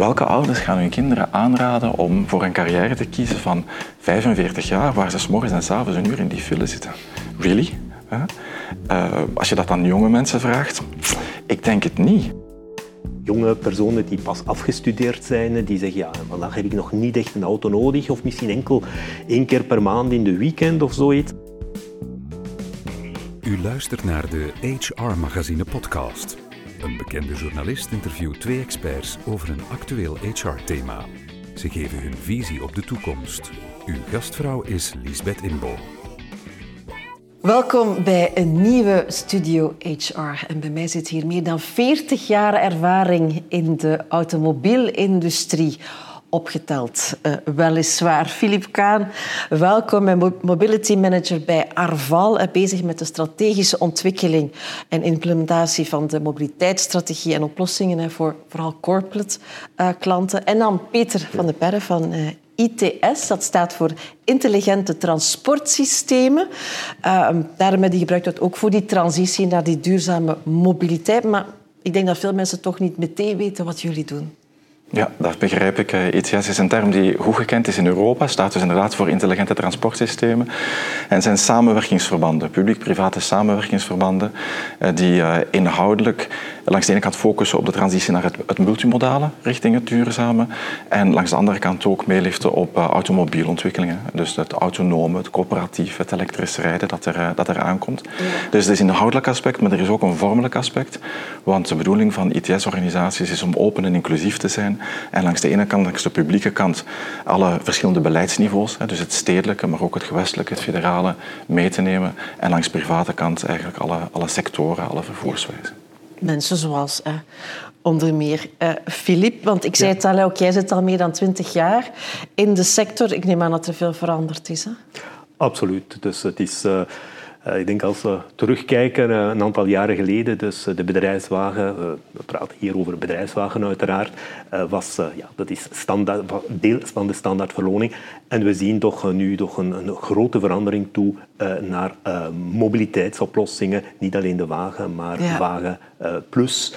Welke ouders gaan hun kinderen aanraden om voor een carrière te kiezen van 45 jaar, waar ze s morgens en s avonds een uur in die file zitten? Really? Uh, als je dat aan jonge mensen vraagt, ik denk het niet. Jonge personen die pas afgestudeerd zijn, die zeggen ja, vandaag heb ik nog niet echt een auto nodig of misschien enkel één keer per maand in de weekend of zoiets. U luistert naar de HR Magazine podcast. Een bekende journalist interviewt twee experts over een actueel HR-thema. Ze geven hun visie op de toekomst. Uw gastvrouw is Lisbeth Inbo. Welkom bij een nieuwe Studio HR. En bij mij zit hier meer dan 40 jaar ervaring in de automobielindustrie opgeteld. Uh, weliswaar. Filip Kaan, welkom, en mobility manager bij Arval, uh, bezig met de strategische ontwikkeling en implementatie van de mobiliteitsstrategie en oplossingen voor vooral corporate uh, klanten. En dan Peter van de Perre van ITS, dat staat voor Intelligente Transportsystemen. daarmee die gebruikt dat ook voor die transitie naar die duurzame mobiliteit. Maar ik denk dat veel mensen toch niet meteen weten wat jullie doen. Ja, dat begrijp ik. ITS eh, is een term die goed gekend is in Europa, staat dus inderdaad voor intelligente transportsystemen. En zijn samenwerkingsverbanden, publiek-private samenwerkingsverbanden, eh, die eh, inhoudelijk langs de ene kant focussen op de transitie naar het, multimodale richting het duurzame en langs de andere kant ook meeliften op automobielontwikkelingen. Dus het autonome, het coöperatief, het elektrisch rijden dat er, dat er aankomt. Dus het is een inhoudelijk aspect, maar er is ook een vormelijk aspect. Want de bedoeling van ITS-organisaties is om open en inclusief te zijn en langs de ene kant, langs de publieke kant, alle verschillende beleidsniveaus, dus het stedelijke, maar ook het gewestelijke, het federale, mee te nemen. En langs de private kant eigenlijk alle, alle sectoren, alle vervoerswijzen. Mensen zoals eh, onder meer Filip, uh, want ik zei het al, ook jij zit al meer dan twintig jaar in de sector. Ik neem aan dat er veel veranderd is. Hè? Absoluut. Dus het is... Uh, ik denk als we terugkijken, uh, een aantal jaren geleden, dus uh, de bedrijfswagen, we praten hier over bedrijfswagen uiteraard, was, ja, dat is standaard, deel van de standaardverloning. En we zien toch nu toch een, een grote verandering toe naar mobiliteitsoplossingen. Niet alleen de wagen, maar ja. wagen plus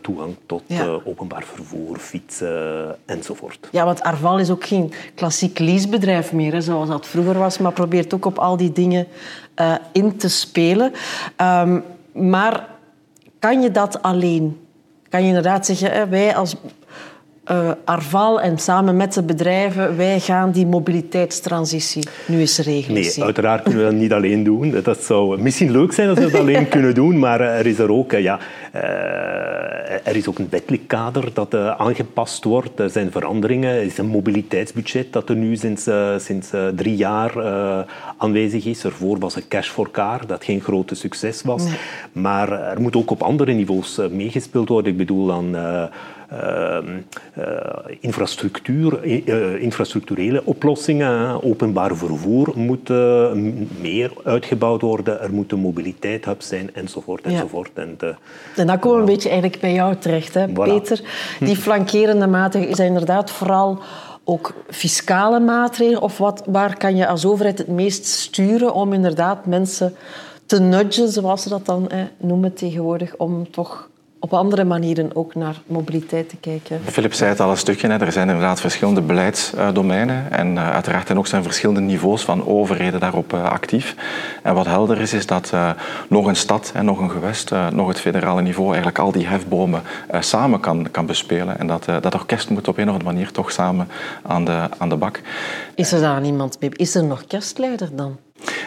toegang tot ja. openbaar vervoer, fietsen enzovoort. Ja, want Arval is ook geen klassiek leasebedrijf meer, hè, zoals dat vroeger was, maar probeert ook op al die dingen uh, in te spelen. Um, maar kan je dat alleen? Kan je inderdaad zeggen, wij als uh, Arval en samen met de bedrijven, wij gaan die mobiliteitstransitie nu eens regelen. Nee, uiteraard kunnen we dat niet alleen doen. Dat zou misschien leuk zijn als we dat alleen kunnen doen, maar er is er ook, ja, uh, er is ook een wettelijk kader dat aangepast wordt. Er zijn veranderingen. Er is een mobiliteitsbudget dat er nu sinds, sinds drie jaar aanwezig is. Ervoor was een cash for car, dat geen grote succes was. Nee. Maar er moet ook op andere niveaus meegespeeld worden. Ik bedoel dan infrastructuur, uh, infrastructurele oplossingen. Openbaar vervoer moet meer uitgebouwd worden. Er moet een mobiliteit zijn, enzovoort. enzovoort. Ja. En, de, en dan komen we een beetje eigenlijk bij jou terecht, hè, voilà. Peter. Die flankerende maatregelen zijn inderdaad vooral ook fiscale maatregelen? Of wat, waar kan je als overheid het meest sturen om inderdaad mensen te nudgen, zoals ze dat dan noemen tegenwoordig, om toch op andere manieren ook naar mobiliteit te kijken. Philip zei het al een stukje, hè. er zijn inderdaad verschillende beleidsdomeinen en uh, uiteraard zijn ook zijn verschillende niveaus van overheden daarop uh, actief. En wat helder is, is dat uh, nog een stad, en nog een gewest, nog het federale niveau eigenlijk al die hefbomen samen kan, kan bespelen. En dat, dat orkest moet op een of andere manier toch samen aan de, aan de bak. Is er daar niemand mee? Is er nog kerstleider dan?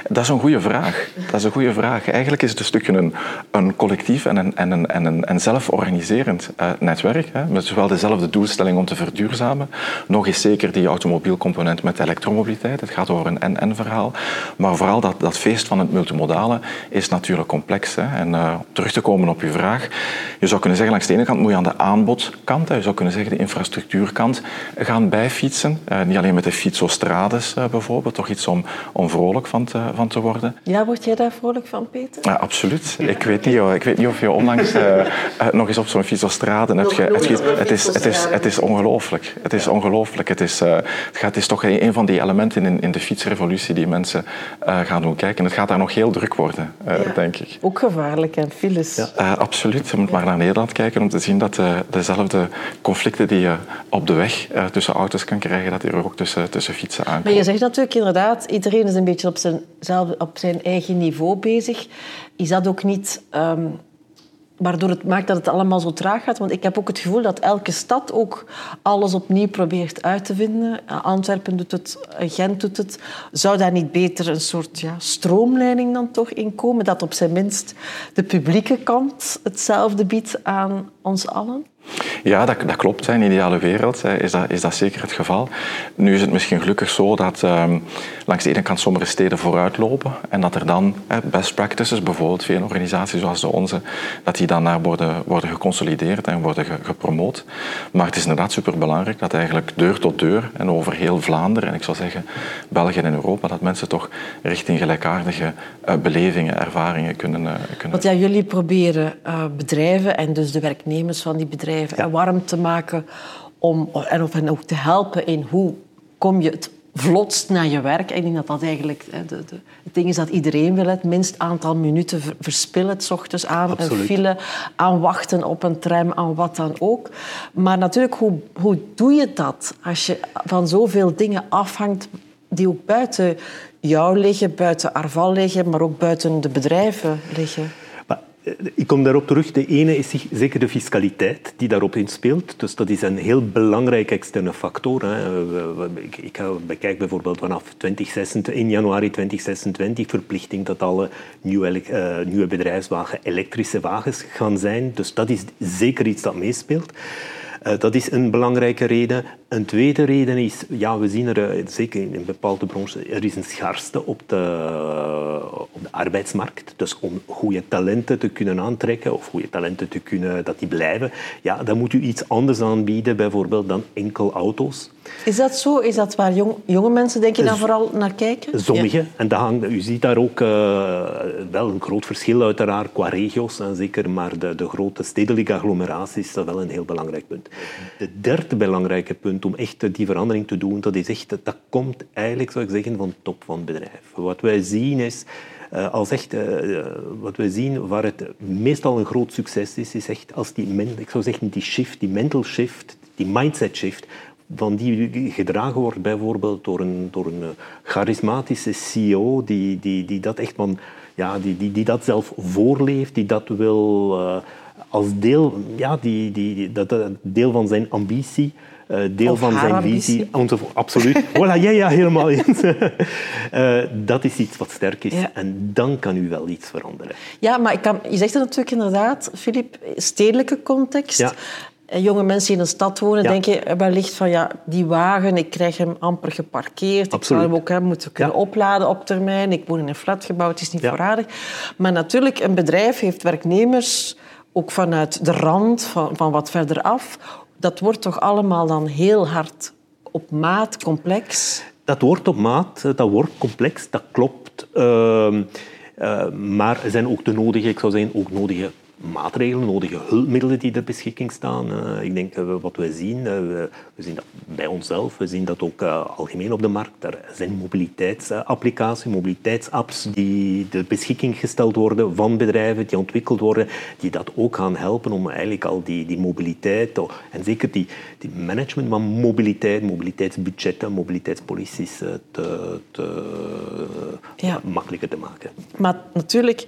Dat is een goede vraag. Dat is een goede vraag. Eigenlijk is het een stukje een, een collectief en een, en een, en een, en zelforganiserend uh, netwerk. Hè, met zowel dezelfde doelstelling om te verduurzamen. Nog eens zeker die automobielcomponent met elektromobiliteit. Het gaat over een en-en-verhaal. Maar vooral dat, dat feest van het multimodale is natuurlijk complex. Hè. En uh, terug te komen op uw vraag. Je zou kunnen zeggen, langs de ene kant moet je aan de aanbodkant, hè, je zou kunnen zeggen de infrastructuurkant, gaan bijfietsen. Uh, niet alleen met de fietsostrades bijvoorbeeld, toch iets om, om vrolijk van te, van te worden. Ja, word jij daar vrolijk van, Peter? Ja, absoluut. Ik weet niet, ik weet niet of je onlangs uh, nog eens op zo'n fietsostrade hebt. het, het, is, het, is, het is ongelooflijk. Het is ongelooflijk. Het is, uh, het, gaat, het is toch een van die elementen in, in de fietsrevolutie die mensen uh, gaan doen kijken. Het gaat daar nog heel druk worden, ja. denk ik. Ook gevaarlijk en files. Ja. absoluut. Je moet maar naar Nederland kijken om te zien dat dezelfde conflicten die je op de weg tussen auto's kan krijgen, dat er ook tussen, tussen fietsen aankomen. Maar je zegt natuurlijk inderdaad, iedereen is een beetje op zijn, op zijn eigen niveau bezig. Is dat ook niet... Ehm, waardoor het maakt dat het allemaal zo traag gaat. Want ik heb ook het gevoel dat elke stad ook alles opnieuw probeert uit te vinden. Antwerpen doet het, Gent doet het. Zou daar niet beter een soort ja, stroomleiding dan toch in komen? Dat op zijn minst de publieke kant hetzelfde biedt aan ons allen? Ja, dat, dat klopt. In een ideale wereld is dat, is dat zeker het geval. Nu is het misschien gelukkig zo dat um, langs de ene kant sommige steden vooruitlopen en dat er dan best practices, bijvoorbeeld veel organisaties zoals de onze, dat die dan daar worden, worden geconsolideerd en worden gepromoot. Maar het is inderdaad superbelangrijk dat eigenlijk deur tot deur en over heel Vlaanderen, en ik zou zeggen België en Europa, dat mensen toch richting gelijkaardige uh, belevingen, ervaringen kunnen, uh, kunnen... Want ja, jullie proberen uh, bedrijven en dus de werknemers van die bedrijven ja. warm te maken om, en, of, en ook te helpen in hoe kom je het vlotst naar je werk. Ik denk dat dat eigenlijk de, de, het ding is dat iedereen wil het minst aantal minuten verspillen, het ochtends aan Absoluut. een file, aan wachten op een tram, aan wat dan ook. Maar natuurlijk, hoe, hoe doe je dat als je van zoveel dingen afhangt die ook buiten jou liggen, buiten Arval liggen, maar ook buiten de bedrijven liggen? Eh, ik kom daarop terug. De ene is zeker de fiscaliteit die daarop inspeelt. Dus dat is een heel belangrijke externe factor. Ik bekijk bijvoorbeeld vanaf 2026, in januari 2026 verplichting dat alle nieuwe, nieuwe bedrijfswagen elektrische wagens gaan zijn. Dus dat is zeker iets dat meespeelt. Dat is een belangrijke reden. Een tweede reden is, ja, we zien er, eh, zeker in bepaalde branches, er is een schaarste op de, op de arbeidsmarkt. Dus om goede talenten te kunnen aantrekken of goede talenten te kunnen, dat die blijven, ja, dan moet u iets anders aanbieden, bijvoorbeeld dan enkel auto's. Is dat zo? Is dat waar jong, jonge mensen denk je dan vooral naar kijken? Sommige. En dat hangt, u ziet daar ook uh, wel een groot verschil uiteraard qua regio's. En zeker, maar de, de grote stedelijke agglomeraties is dat wel een heel belangrijk punt. Het derde belangrijke punt om echt die verandering te doen, dat is echt, dat komt eigenlijk, zou ik zeggen, van top van het bedrijf. Wat wij zien is, uh, als echt, uh, wat wij zien waar het meestal een groot succes is, is echt als die, ik zou zeggen, die shift, die mental shift, die mindset shift, van die gedragen wordt bijvoorbeeld door een, door een charismatische CEO die, die, die dat echt van, ja, die, die, die dat zelf voorleeft, die dat wil als deel, ja, die, die, die, dat, deel van zijn ambitie. Uh, deel of van zijn ambitie. visie. Absoluut. voilà, ja, ja, helemaal eens. uh, dat is iets wat sterk is. Ja. En dan kan u wel iets veranderen. Ja, maar ik kan, je zegt het natuurlijk inderdaad, Filip, stedelijke context. Ja. En jonge mensen die in een stad wonen, ja. denken wellicht van ja, die wagen, ik krijg hem amper geparkeerd. Absoluut. Ik zou hem ook hè, moeten kunnen ja. opladen op termijn. Ik woon in een flatgebouw, het is niet ja. voorradig. Maar natuurlijk, een bedrijf heeft werknemers ook vanuit de rand, van, van wat verder af. Dat wordt toch allemaal dan heel hard op maat, complex? Dat wordt op maat, dat wordt complex, dat klopt. Uh, uh, maar er zijn ook de nodige, ik zou zeggen, ook nodige maatregelen, nodige hulpmiddelen die ter beschikking staan. Uh, ik denk uh, wat we zien, uh, we, we, zien dat bij onszelf, we zien dat ook algemeen op de markt. Er zijn mobiliteitsapplicaties, mobiliteitsapps die ter beschikking gesteld worden van bedrijven, die ontwikkeld worden, die dat ook gaan helpen om eigenlijk al die, die mobiliteit, en zeker die, die management van mobiliteit, mobiliteitsbudgetten, mobiliteitspolicies te, te ja. makkelijker te maken. Maar natuurlijk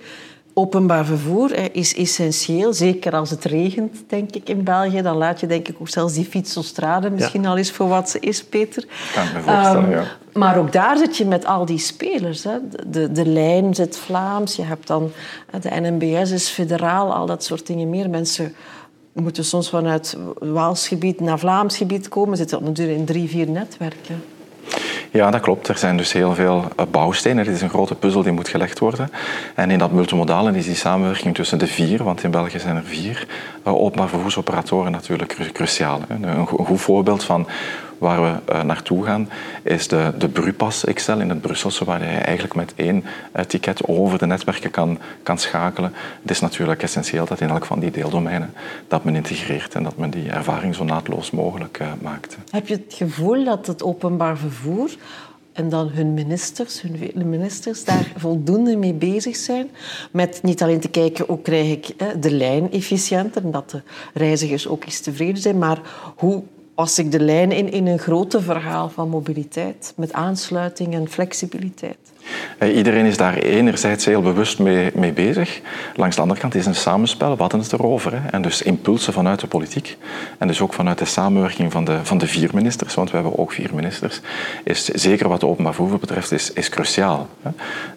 Openbaar vervoer is essentieel, zeker als het regent, denk ik, in België. Dan laat je denk ik ook zelfs die fietsostrade misschien ja. al eens voor wat ze is, Peter. Kan ik me voorstellen, um, ja. Maar ook daar zit je met al die spelers. Hè. De, de, de lijn zit Vlaams, je hebt dan de NMBS is federaal, al dat soort dingen meer. Mensen moeten soms vanuit Waals gebied naar Vlaams gebied komen, zitten natuurlijk in drie, vier netwerken. Ja, dat klopt. Er zijn dus heel veel eh, bouwstenen. Het is een grote puzzel die moet gelegd worden. En in dat multimodale is die samenwerking tussen de vier, want in België zijn er vier uh, openbaar vervoersoperatoren natuurlijk cruciaal. Een goed voorbeeld van waar we uh, naartoe gaan, is de, de Brupas XL in het Brusselse, waar je eigenlijk met één uh, ticket over de netwerken kan, kan schakelen. Het is natuurlijk essentieel dat in elk van die deeldomeinen dat men integreert en dat men die ervaring zo naadloos mogelijk uh, maakt. Heb je het gevoel dat het openbaar vervoer en dan hun ministers, hun vele ministers, daar voldoende mee bezig zijn. Met niet alleen te kijken hoe krijg ik de lijn efficiënter en dat de reizigers ook eens tevreden zijn, maar hoe pas ik de lijn in in een grote verhaal van mobiliteit met aansluiting en flexibiliteit. Eh, iedereen is daar enerzijds heel bewust mee, mee, bezig. Langs de andere kant is een samenspel, we hadden het erover. Hè. En dus impulsen vanuit de politiek en dus ook vanuit de samenwerking van de, van de vier ministers, want we hebben ook vier ministers, is zeker wat de openbaar vervoer betreft, is, is cruciaal. Hè.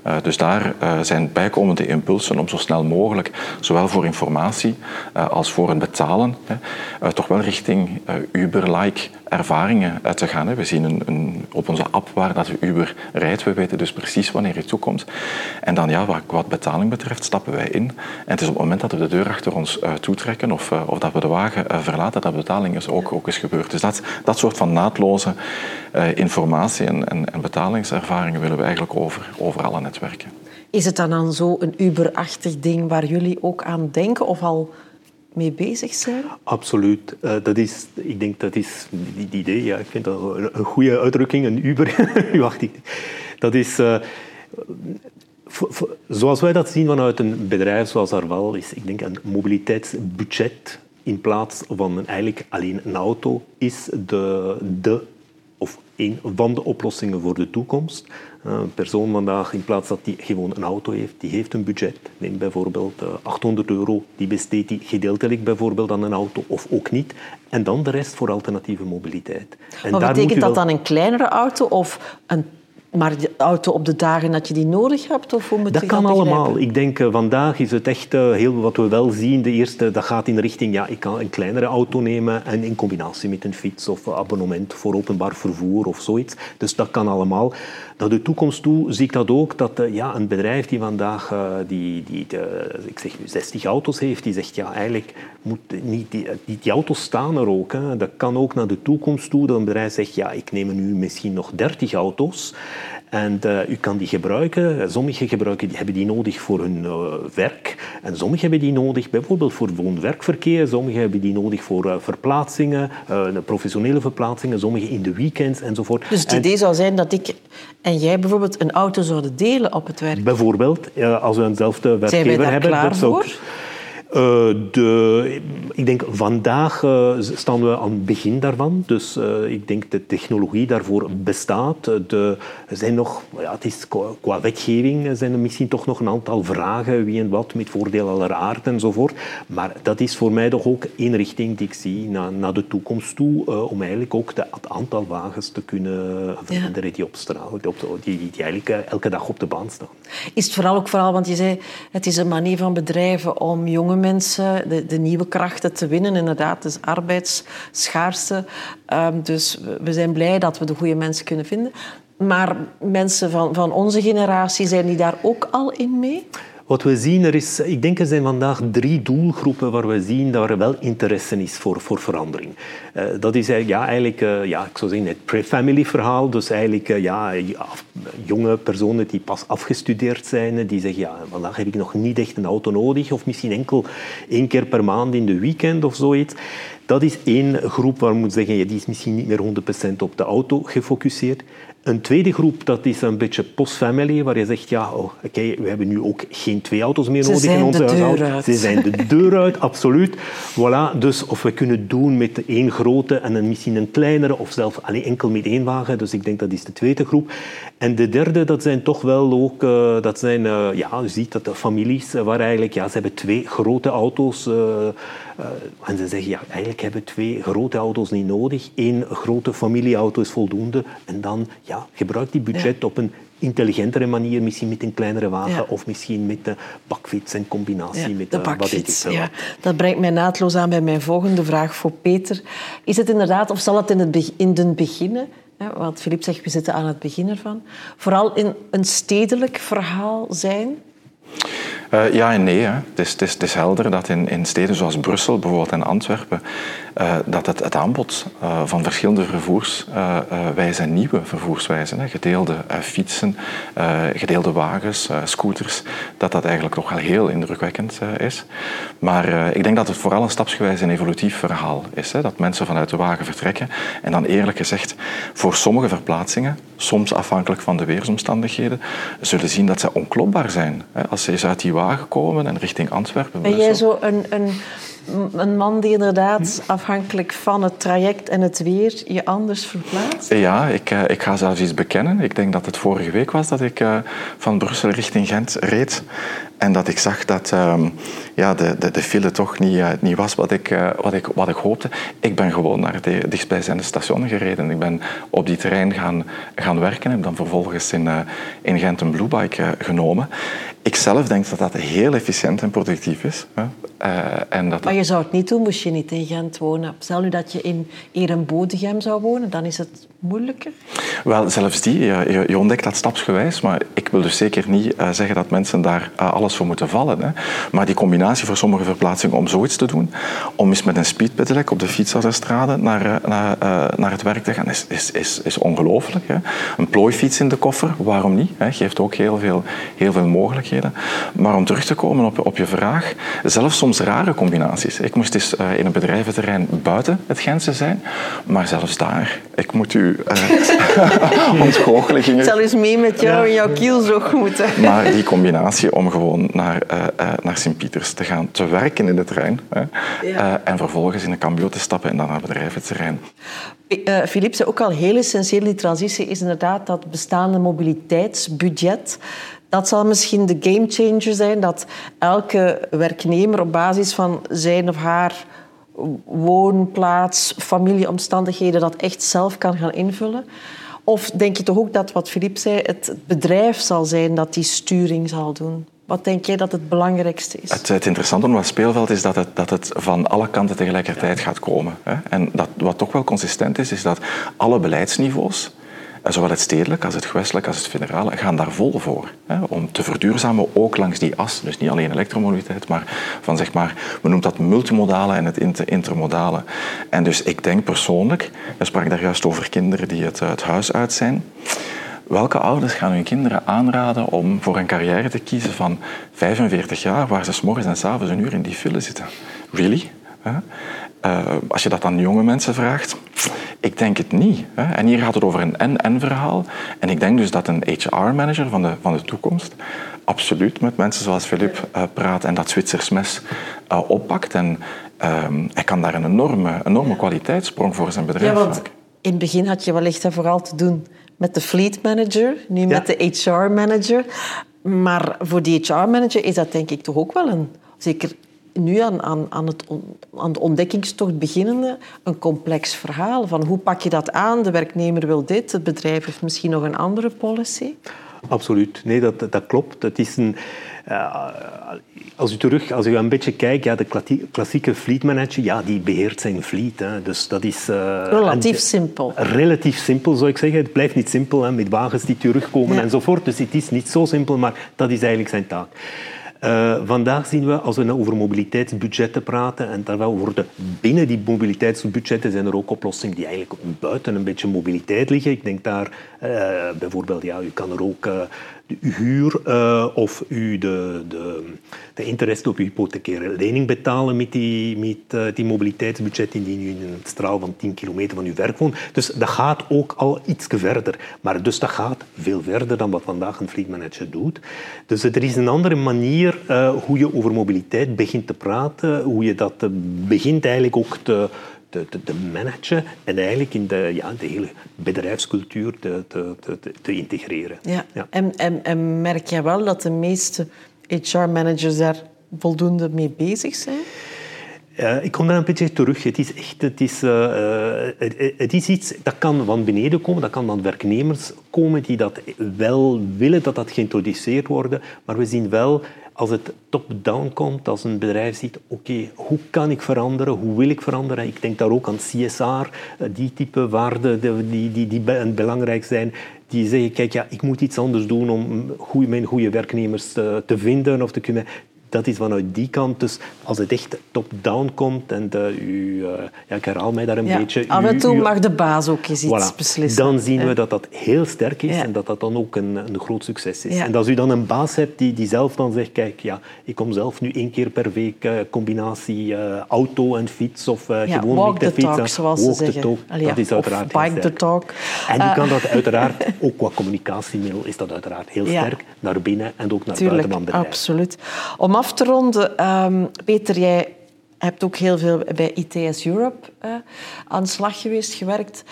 Uh, dus daar uh, zijn bijkomende impulsen om zo snel mogelijk, zowel voor informatie als voor het betalen, hè, toch wel richting Uber-like ervaringen te gaan. Hè. We zien een, een, op onze app waar dat Uber rijdt, we weten dus precies wanneer je toekomt. En dan, ja, wat, wat, betaling betreft, stappen wij in. En het is op het moment dat we de deur achter ons uh, toetrekken of, uh, of dat we de wagen uh, verlaten, dat betaling is ook, ook is gebeurd. Dus dat, dat soort van naadloze informatie en, en, en, betalingservaringen willen we eigenlijk over, over alle netwerken. Is het dan, dan zo een Uber-achtig ding waar jullie ook aan denken of al mee bezig zijn? Absoluut. Uh, dat is, ik denk dat is die, die idee, ja, ik vind dat een, goede uitdrukking, een Uber. Wacht, dat is... Uh, zoals wij dat zien vanuit een bedrijf zoals Arval, is ik denk een mobiliteitsbudget in plaats van een, eigenlijk alleen een auto, is de, de of een van de oplossingen voor de toekomst. Eh, een persoon vandaag, in plaats dat hij gewoon een auto heeft, die heeft een budget. Neem bijvoorbeeld 800 eh, euro, die besteedt hij gedeeltelijk bijvoorbeeld aan een auto of ook niet. En dan de rest voor alternatieve mobiliteit. En maar betekent dat dan een kleinere auto of een maar de auto op de dagen dat je die nodig hebt? Of hoe moet dat kan allemaal. Ik denk uh, vandaag is het echt uh, heel wat we wel zien. De eerste dat gaat in de richting, ja, ik kan een kleinere auto nemen en in combinatie met een fiets of abonnement voor openbaar vervoer of zoiets. Dus dat kan allemaal. Naar de toekomst toe zie ik dat ook, dat uh, ja, een bedrijf die vandaag die, die, ik zeg nu 60 auto's heeft, die zegt ja, eigenlijk moet niet, die, die, die auto's staan er ook. Hè. Dat kan ook naar de toekomst toe, dat een bedrijf zegt ja, ik neem nu misschien nog 30 auto's. En uh, u kan die gebruiken. Sommige gebruiken, die hebben die nodig voor hun uh, werk. En sommige hebben die nodig bijvoorbeeld voor woon-werkverkeer. Sommige hebben die nodig voor uh, verplaatsingen, professionele verplaatsingen. Sommige in de weekends enzovoort. Dus het idee zou zijn dat ik en jij bijvoorbeeld een auto zouden delen op het werk? Bijvoorbeeld, als we eenzelfde werkgever hebben. Klaar dat voor? Uh, de, ik denk vandaag uh, staan we aan het begin daarvan. Dus uh, ik denk de technologie daarvoor bestaat. De, er zijn nog, ja, het is qua, qua, wetgeving zijn er misschien toch nog een aantal vragen. Wie en wat met voordeel aller aard enzovoort. Maar dat is voor mij toch ook één richting die ik zie naar, naar de toekomst toe. om eigenlijk ook de, het aantal wagens te kunnen veranderen ja. die op straat, die, die, die, eigenlijk elke dag op de baan staan. Is het vooral ook vooral, want je zei het is een manier van bedrijven om jonge mensen, de, de nieuwe krachten te winnen. Inderdaad, dus arbeidsschaarste. Um, dus we zijn blij dat we de goede mensen kunnen vinden. Maar mensen van, van onze generatie, zijn die daar ook al in mee? Wat we zien, er is, ik denk er zijn vandaag drie doelgroepen waar we zien dat er wel interesse is voor, voor verandering. Uh, dat is ja, eigenlijk, uh, ja, ik zou zeggen, het pre-family verhaal. Dus eigenlijk uh, ja, jonge personen die pas afgestudeerd zijn, die zeggen, ja, vandaag heb ik nog niet echt een auto nodig, of misschien enkel één keer per maand in de weekend of zoiets. Dat is één groep waar we moeten zeggen, ja, die is misschien niet meer 100% op de auto gefocust. Een tweede groep, dat is een beetje post-family, waar je zegt, ja, oh, oké, we hebben nu ook geen twee auto's meer Ze nodig in onze huishouden. Ze zijn de deur uit, absoluut. Voilà, dus of we kunnen doen met één grote en een, misschien een kleinere, of zelfs alleen enkel met één wagen. Dus ik denk dat is de tweede groep. En de derde, dat zijn toch wel ook, uh, dat zijn, uh, ja, je ziet dat de families, uh, waar eigenlijk, ja, ze hebben twee grote auto's. en ze zeggen, ja, eigenlijk hebben twee grote auto's niet nodig. Eén grote familieauto is voldoende. En dan, ja, gebruik die budget ja. op een intelligentere manier, misschien met een kleinere wagen ja. of misschien met de bakfiets in combinatie ja, met de bakfiets. Ja. Dat brengt mij naadloos aan bij mijn volgende vraag voor Peter. Is het inderdaad, of zal het in het, in het beginnen wat Filip zegt, we zitten aan het begin ervan. Vooral in een stedelijk verhaal zijn? Uh, ja en nee. Hè. Het, is, het, is, het, is, helder dat in, in, steden zoals Brussel bijvoorbeeld en Antwerpen dat het, het aanbod uh, van verschillende vervoerswijzen en nieuwe vervoerswijzen, hè, gedeelde fietsen, gedeelde wagens, scooters, dat dat eigenlijk nog wel heel indrukwekkend is. Maar ik denk dat het vooral een stapsgewijs een evolutief verhaal is. Hè, dat mensen vanuit de wagen vertrekken en dan eerlijk gezegd voor sommige verplaatsingen, soms afhankelijk van de weersomstandigheden, zullen zien dat ze onklopbaar zijn. Als ze eens uit die wagen komen en richting Antwerpen. Ben jij zo een, een, een man die inderdaad afhankelijk van het traject en het weer je anders verplaatst? Ja, ik, eh, ik ga zelfs iets bekennen. Ik denk dat het vorige week was dat ik eh, van Brussel richting Gent reed. En dat ik zag dat ehm, ja, de, de, de, file toch niet, uh, niet was wat ik, uh, wat, ik, wat ik hoopte. Ik ben gewoon naar de dichtstbijzijnde station gereden. Ik ben op die trein gaan, gaan werken. Heb dan vervolgens in, uh, in Gent een Bluebike genomen. Ik zelf denk dat dat heel efficiënt en productief is. en dat maar je zou het niet doen, moest je niet in Gent wonen. Stel nu dat je in Ehrenbodegem zou wonen, dan is het moeilijker? Wel, zelfs die. Je, je ontdekt dat stapsgewijs. Maar ik wil dus zeker niet zeggen dat mensen daar alles voor moeten vallen. Hè. Maar die combinatie voor sommige verplaatsingen om zoiets te doen, om eens met een speedpedelec op de fietsautostrade naar, eh, naar, uh, naar het werk te gaan, is, is, is, is ongelooflijk. Een plooifiets in de koffer, waarom niet? Hè. Geeft ook heel veel, heel veel mogelijkheden. Maar om terug te komen op, op je vraag, zelfs soms rare combinaties. Ik moest eens in een bedrijventerrein buiten het Gentse zijn, maar zelfs daar, ik moet u uh, ontgoochelen. Ik zal eens mee met jou in jouw kielzog moeten. Maar die combinatie om gewoon naar, uh, uh, naar Sint-Pieters te gaan, te werken in de trein. Ja. Uh, en vervolgens in een cambio te stappen en dan naar het bedrijventerrein. Philippe zei ook al heel essentieel, die transitie is inderdaad dat bestaande mobiliteitsbudget. Dat zal misschien de gamechanger zijn, dat elke werknemer op basis van zijn of haar woonplaats, familieomstandigheden dat echt zelf kan gaan invullen. Of denk je toch ook dat wat Philippe zei, het bedrijf zal zijn dat die sturing zal doen? Wat denk jij dat het belangrijkste is? Het, interessante aan het speelveld is dat het, dat het van alle kanten tegelijkertijd gaat komen. En dat, wat toch wel consistent is, is dat alle beleidsniveaus, zowel het stedelijk als het gewestelijk als het federale, gaan daar vol voor. Hè? Om te verduurzamen, ook langs die as. Dus niet alleen elektromobiliteit, maar van zeg maar, we noemen dat multimodale en het intermodale. En dus ik denk persoonlijk, je sprak daar juist over kinderen die het, het huis uit zijn. Welke ouders gaan hun kinderen aanraden om voor een carrière te kiezen van 45 jaar, waar ze s morgens en s avonds een uur in die file zitten? Really? Uh, als je dat aan jonge mensen vraagt, ik denk het niet. Hè? En hier gaat het over een en-en verhaal. En ik denk dus dat een HR-manager van de, van de toekomst absoluut met mensen zoals Filip uh, praat en dat Zwitsers mes uh, oppakt. En ehm, hij kan daar een enorme, enorme kwaliteitssprong voor zijn bedrijf ja, want In het begin had je wellicht vooral te doen met de fleet manager, nu met de HR manager. Maar voor die HR manager is dat denk ik toch ook wel een, zeker nu aan, aan, aan, het, aan de ontdekkingstocht beginnende, een complex verhaal. Van hoe pak je dat aan? De werknemer wil dit, het bedrijf heeft misschien nog een andere policy. Absoluut, nee, dat, dat klopt. Het is een, uh, als u terug, als u een beetje kijkt, ja, de klassieke fleet manager, ja, die beheert zijn fleet. Hè. Dus dat is... Uh, relatief simpel. Relatief simpel, zou ik zeggen. Het blijft niet simpel, hè, met wagens die terugkomen ja. enzovoort. Dus het is niet zo simpel, maar dat is eigenlijk zijn taak. Uh, vandaag zien we, als we nou over mobiliteitsbudgetten praten, en terwijl worden binnen die mobiliteitsbudgetten zijn er ook oplossingen die eigenlijk buiten een beetje mobiliteit liggen. Ik denk daar uh, bijvoorbeeld, ja, u kan er ook de huur uh, of u de, de, de interesse op uw hypothecaire lening betalen met die, met, uh, die mobiliteitsbudget indien u in een straal van 10 kilometer van uw werk woont. Dus dat gaat ook al iets verder. Maar dus dat gaat veel verder dan wat vandaag een fleet manager doet. Dus er is een andere manier uh, hoe je over mobiliteit begint te praten, hoe je dat begint eigenlijk ook te te, te, te, managen en eigenlijk in de, ja, de hele bedrijfscultuur te, te, te, te integreren. Ja. ja. En, en, en merk je wel dat de meeste HR-managers daar voldoende mee bezig zijn? Uh, ik kom daar een beetje terug. Het is echt het is, uh, het, het, is iets dat kan van beneden komen, dat kan van werknemers komen die dat wel willen, dat dat geïntroduceerd wordt. Maar we zien wel als het top-down komt, als een bedrijf ziet, oké, hoe kan ik veranderen, hoe wil ik veranderen? Ik denk daar ook aan CSR, eh, die type waarden die, die, die belangrijk zijn. Die zeggen, kijk, ja, ik moet iets anders doen om goeie, mijn goede werknemers te, te vinden of te kunnen dat is vanuit die kant. Dus als het echt top-down komt en de, u, uh, ja, ik herhaal mij daar een ja, beetje. Af en toe mag de baas ook eens iets beslissen. Dan zien we dat dat heel sterk is en dat dat dan ook een, een groot succes is. Ja. En als u dan een baas hebt die, die zelf dan zegt, kijk, ja, ik kom zelf nu één keer per week uh, combinatie uh, auto en fiets of gewoon walk met de fiets. talk, zoals walk ze the talk, Allee, dat is uiteraard of heel bike the talk. En u kan dat uiteraard, ook qua communicatiemiddel, is dat uiteraard heel sterk, naar binnen en ook naar Tuurlijk, buiten van bedrijf. absoluut. Om af um, Peter, jij hebt ook heel veel bij ITS Europe uh, aan de slag geweest, gewerkt.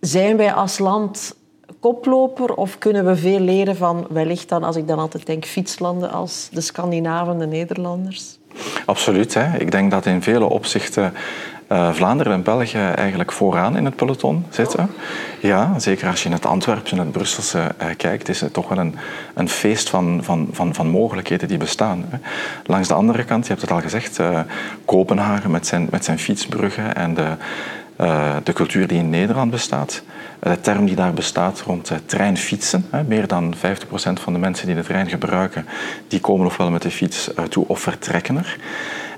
Zijn wij als land koploper of kunnen we veel leren van wellicht dan, als ik dan altijd denk, fietslanden als de Scandinaven, de Nederlanders? Absoluut. Hè. Ik denk dat in vele opzichten uh, Vlaanderen en België eigenlijk vooraan in het peloton zitten. Ja, zeker als je in het Antwerpse en het Brusselse uh, kijkt, is het toch wel een, een feest van, van, van, van mogelijkheden die bestaan. Hè. Langs de andere kant, je hebt het al gezegd, uh, Kopenhagen met zijn, met zijn fietsbruggen en de, de cultuur die in Nederland bestaat. De term die daar bestaat rond treinfietsen. Meer dan 50% van de mensen die de trein gebruiken, die komen ofwel met de fiets toe of vertrekken er.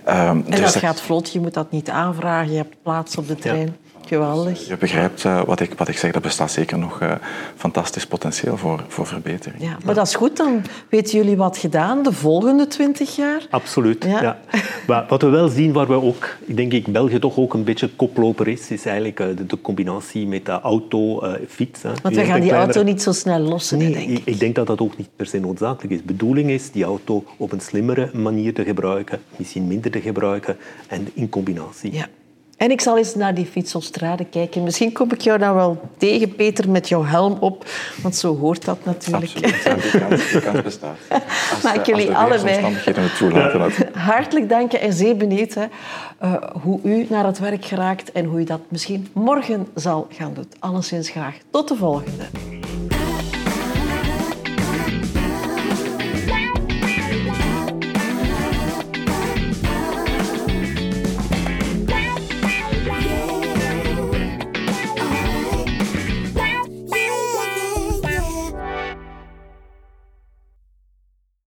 Um, en dus dat gaat vlot, je moet dat niet aanvragen, je hebt plaats op de trein. Geweldig. Je begrijpt uh, wat, ik, wat ik zeg, er bestaat zeker nog uh, fantastisch potentieel voor, voor verbetering. Ja, maar dat is goed, dan weten jullie wat gedaan de volgende twintig jaar. Absoluut, ja. ja. Maar wat we wel zien, waar we ook, ik denk ik, België toch ook een beetje koploper is, is eigenlijk uh, de, de, combinatie met de auto-fiets. Want we gaan die kleinere... auto niet zo snel lossen, nee, denk ik. ik. denk dat dat ook niet per se noodzakelijk is. De bedoeling is die auto op een slimmere manier te gebruiken, misschien minder te gebruiken en in combinatie. Ja. En ik zal eens naar die fiets op straat kijken. Misschien kom ik jou dan wel tegen, Peter, met jouw helm op. Want zo hoort dat natuurlijk. Absoluut, ja, die, kans, die kans bestaat. Als, Maak jullie de allebei. het. Hartelijk dank en zeer benieuwd hè, uh, hoe u naar het werk geraakt en hoe u dat misschien morgen zal gaan doen. Alleszins graag. Tot de volgende.